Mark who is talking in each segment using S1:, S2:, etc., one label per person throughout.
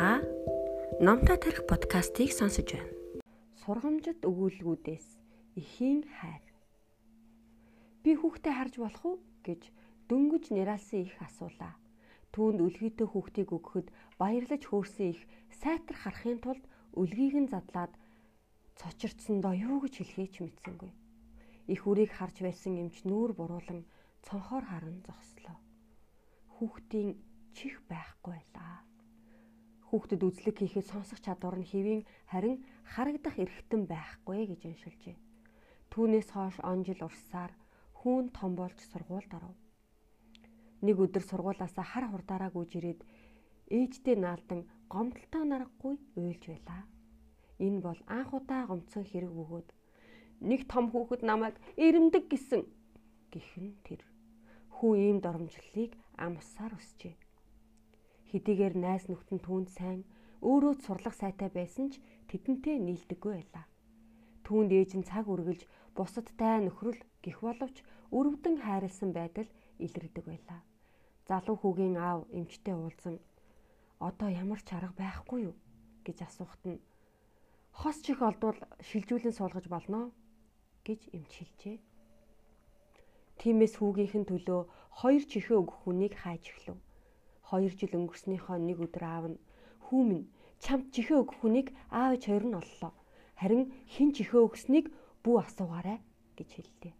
S1: Та Номтой тарих подкастыг сонсож байна.
S2: Сургамжит өгүүлгүүдээс эхийн хайр. Би хүүхдээ харж болох уу гэж дөнгөж нэралсан их асуулаа. Түүнд үлгийтэй хүүхдийг өгөхөд баярлаж хөөрсөн их сайтар харахын тулд үлгийг нь задлаад цочирдсондоо юу гэж хэлхээ ч мэдсэнгүй. Их үрийг харж байсан эмч нүүр буруулан цонхоор харан зогслоо. Хүүхдийн чих байхгүй байлаа хүүхдэд үзлэг хийхэд сонсох чадвар нь хэвийн харин харагдах эрхтэн байхгүй гэж уншилжээ. Түүнээс хойш он жил урсаар хүүн том болж сургуульд оров. Нэг өдөр сургуулаасаа хар хурдаараа гүйж ирээд ээжтэй наалдан гомдолтой нарахгүй уйлж байлаа. Энэ бол анх удаа гомцсон хэрэг бөгөөд нэг том хүүхэд намайг ирэмдэг гэсэн гихэн тэр. Хүү ийм доромжллыг ам усаар өсчээ Хэдийгээр найз нөхдөнд түүнд сайн өөрөө сурлах сайтай байсан ч тэдэнтэй нийлдэггүй байлаа. Түүнд ээж нь цаг үргэлж бусадтай нөхрөл гих боловч өрөвдөн хайрлсан байдал илэрдэг байлаа. Залуу хүүгийн аав эмчтэй уулзсан одоо ямар ч арга байхгүй юу гэж асуухт нь хос чих олдвол шилжүүлэн суулгаж болно гэж эмч хэлжээ. Тиймээс хүүгийнхэн төлөө хоёр чихээ өгөх хүнийг хайж эхлэв. 2 жил өнгөрснөөхөө нэг өдөр аав нь хүү минь чамд чихээ өгөх хүнийг аав ээж хоёр нь оллоо. Харин хин чихээ өгснийг бүү асуугаарай гэж хэллээ.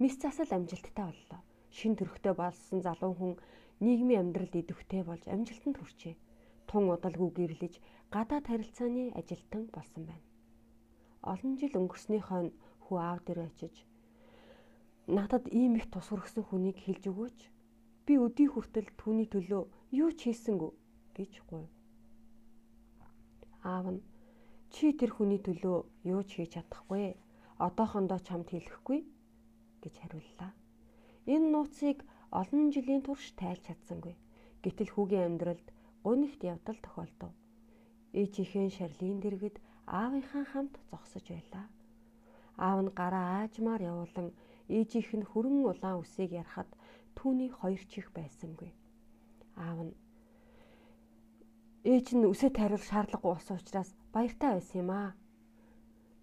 S2: Мис засал амжилттай боллоо. Шин төрхтэй болсон залуу хүн нийгмийн амьдралд идэвхтэй болж амжилтанд хүрчээ. Тун удалгүй гэрлэж гадаад харилцааны ажилтан болсон байна. Олон жил өнгөрснөөхөө хүү аав дээр очиж надад ийм их тус хүргэсэн хүнийг хэлж өгөөч Би өдий хүртэл түүний төлөө юу ч хийсэнгүү гэж гуйв. Аав нь чи тэр хүний төлөө юу ч хийж чадахгүй. Одоохондоо чамд хэлэхгүй гэж хариуллаа. Энэ нууцыг олон жилийн турш тайлж чадсангүй. Гэтэл хүүгийн амьдралд гунигт явдал тохиолдов. Ээжийнхээ шарлийн дэргэд аавынхаа хамт зогсож байлаа. Аав нь гараа аажмаар явуулан ээжийнх нь хөрөн улаан үсийг ярахад түүний хоёр чих байсангүй. Аав нь ээж нь үсээ тариул шаардлагагүй болсон учраас баяртай байсан юм аа.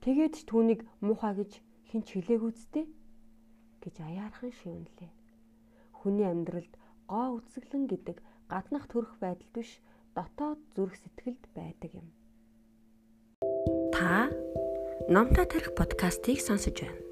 S2: Тэгээд ч түүнийг муухай гэж хэн ч хэлээгүй зү гэж аяархан шивнэлээ. Хүний амьдралд гоо үсгэлэн гэдэг гаднах төрөх байдал биш дотоод зүрх сэтгэлд байдаг юм.
S1: Та Номтой тарих подкастыг сонсож байна.